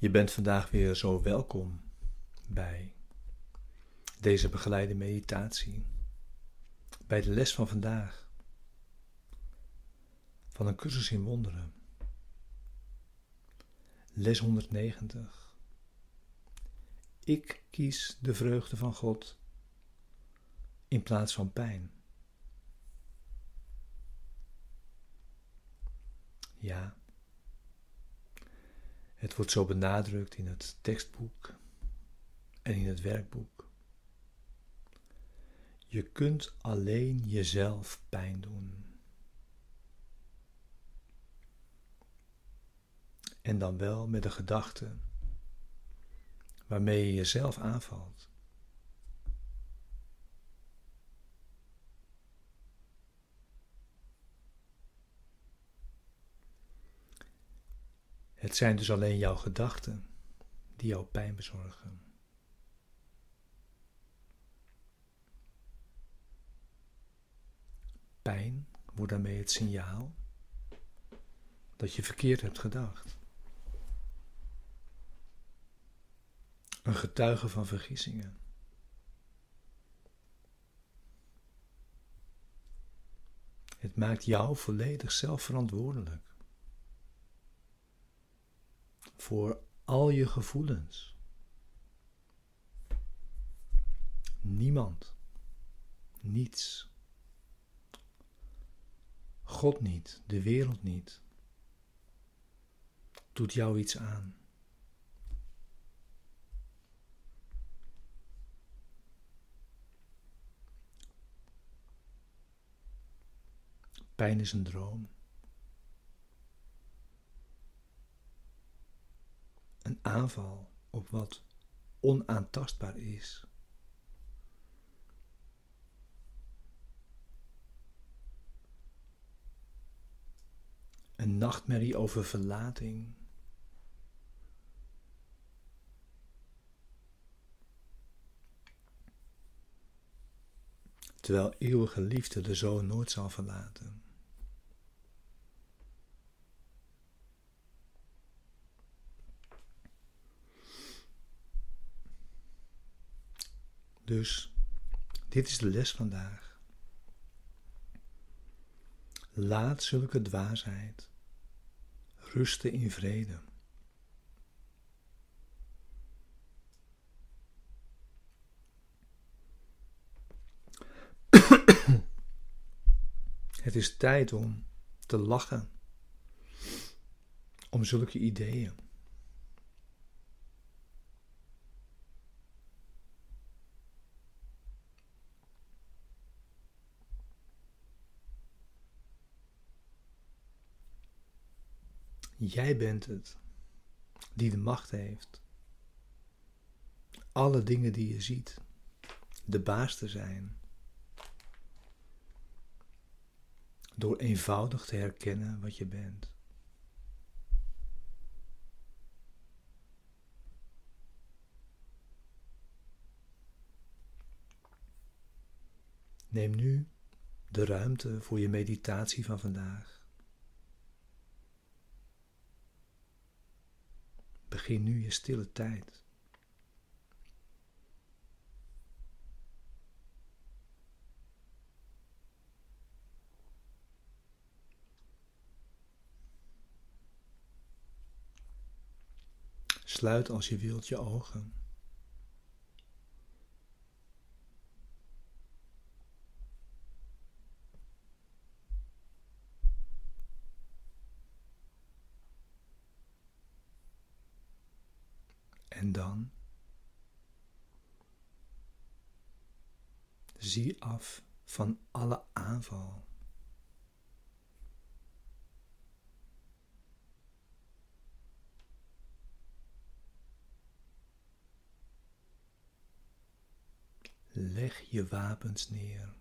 Je bent vandaag weer zo welkom bij deze begeleide meditatie, bij de les van vandaag van een cursus in wonderen. Les 190. Ik kies de vreugde van God in plaats van pijn. Ja. Het wordt zo benadrukt in het tekstboek en in het werkboek. Je kunt alleen jezelf pijn doen. En dan wel met de gedachte waarmee je jezelf aanvalt. Het zijn dus alleen jouw gedachten die jou pijn bezorgen. Pijn wordt daarmee het signaal dat je verkeerd hebt gedacht. Een getuige van vergissingen. Het maakt jou volledig zelfverantwoordelijk voor al je gevoelens. Niemand, niets, God niet, de wereld niet, doet jou iets aan. Pijn is een droom. Een aanval op wat onaantastbaar is. Een nachtmerrie over verlating. Terwijl eeuwige liefde de zoon nooit zal verlaten. Dus dit is de les vandaag. Laat zulke dwaasheid rusten in vrede. Het is tijd om te lachen om zulke ideeën. Jij bent het die de macht heeft. Alle dingen die je ziet, de baas te zijn. Door eenvoudig te herkennen wat je bent. Neem nu de ruimte voor je meditatie van vandaag. Begin nu je stille tijd. Sluit als je wilt je ogen. En dan zie af van alle aanval. Leg je wapens neer.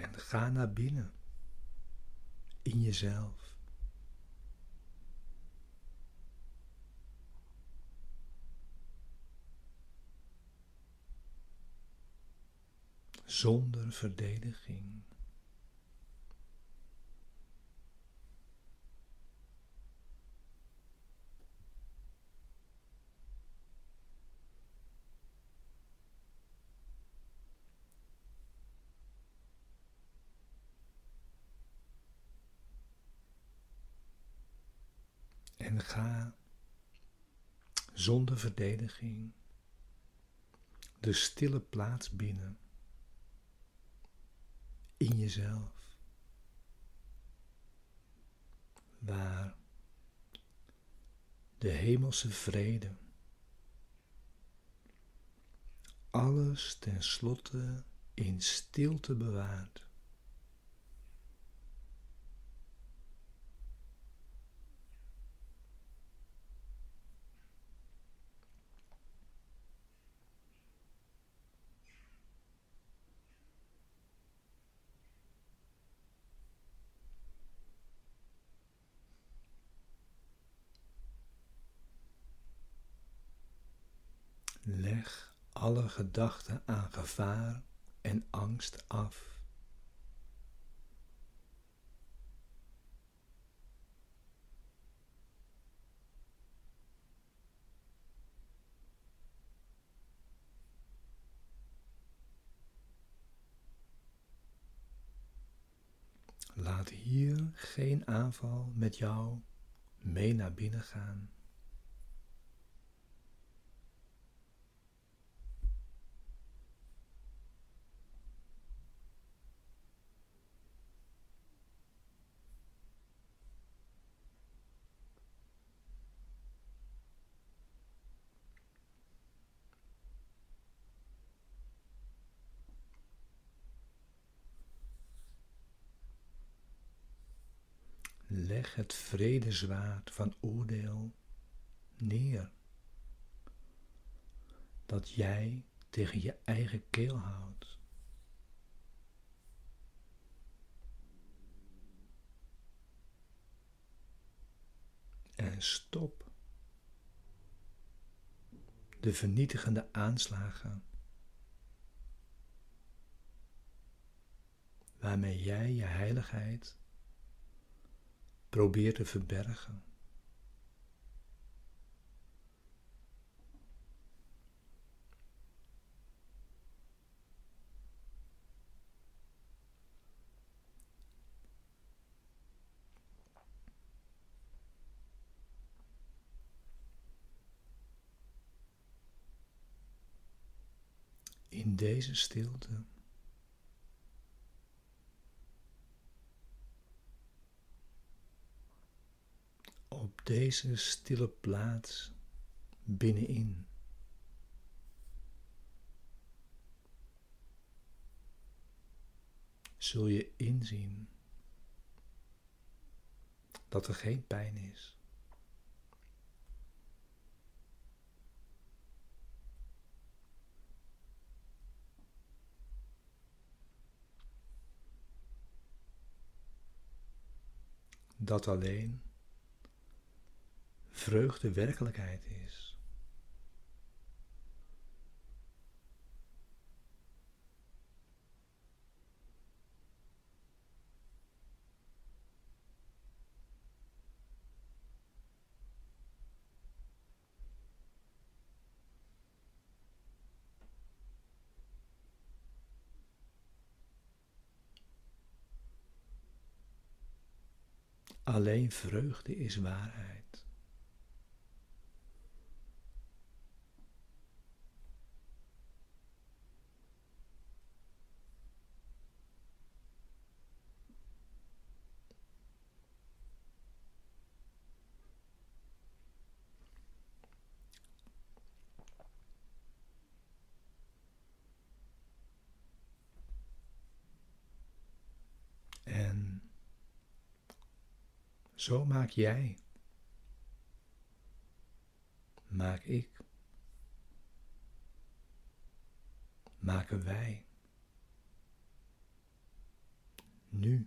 En ga naar binnen. In jezelf. Zonder verdediging. En ga zonder verdediging de stille plaats binnen in jezelf, waar de hemelse vrede alles tenslotte in stilte bewaart. Leg alle gedachten aan gevaar en angst af. Laat hier geen aanval met jou mee naar binnen gaan. Leg het vredezwaard van oordeel neer. Dat jij tegen je eigen keel houdt. En stop de vernietigende aanslagen waarmee jij je heiligheid probeer te verbergen. In deze stilte op deze stille plaats binnenin. Zul je inzien dat er geen pijn is. Dat alleen vreugde werkelijkheid is. Alleen vreugde is waarheid. Zo maak jij. Maak ik. Maken wij. Nu.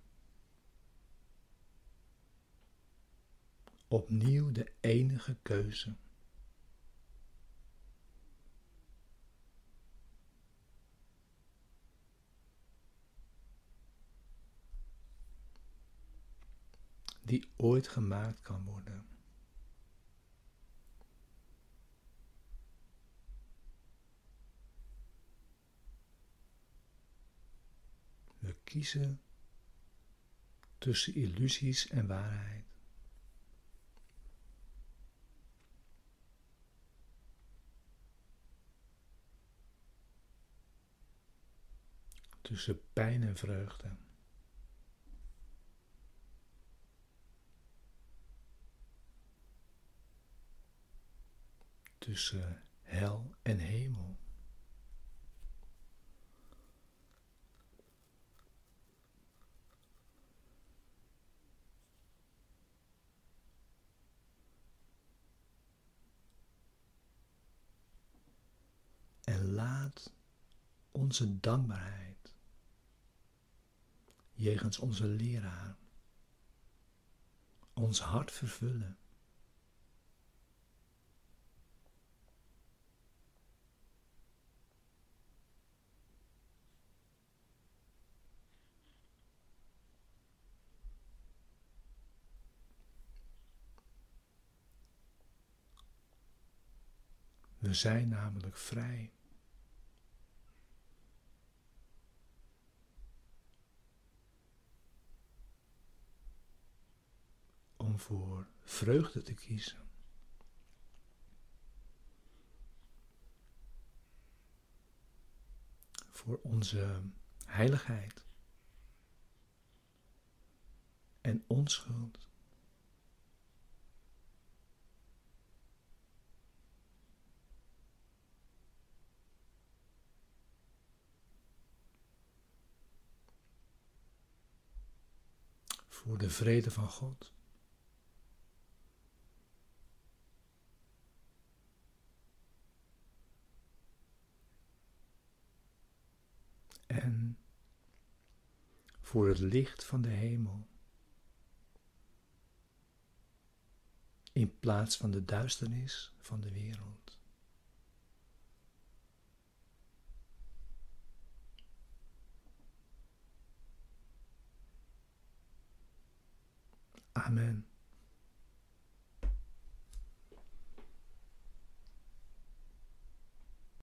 Opnieuw de enige keuze. Die ooit gemaakt kan worden. We kiezen tussen illusies en waarheid. Tussen pijn en vreugde. Tussen hel en hemel. En laat onze dankbaarheid jegens onze leraar ons hart vervullen. We zijn namelijk vrij. Om voor vreugde te kiezen. Voor onze heiligheid en onschuld. Voor de vrede van God. En voor het licht van de hemel. In plaats van de duisternis van de wereld. 아멘.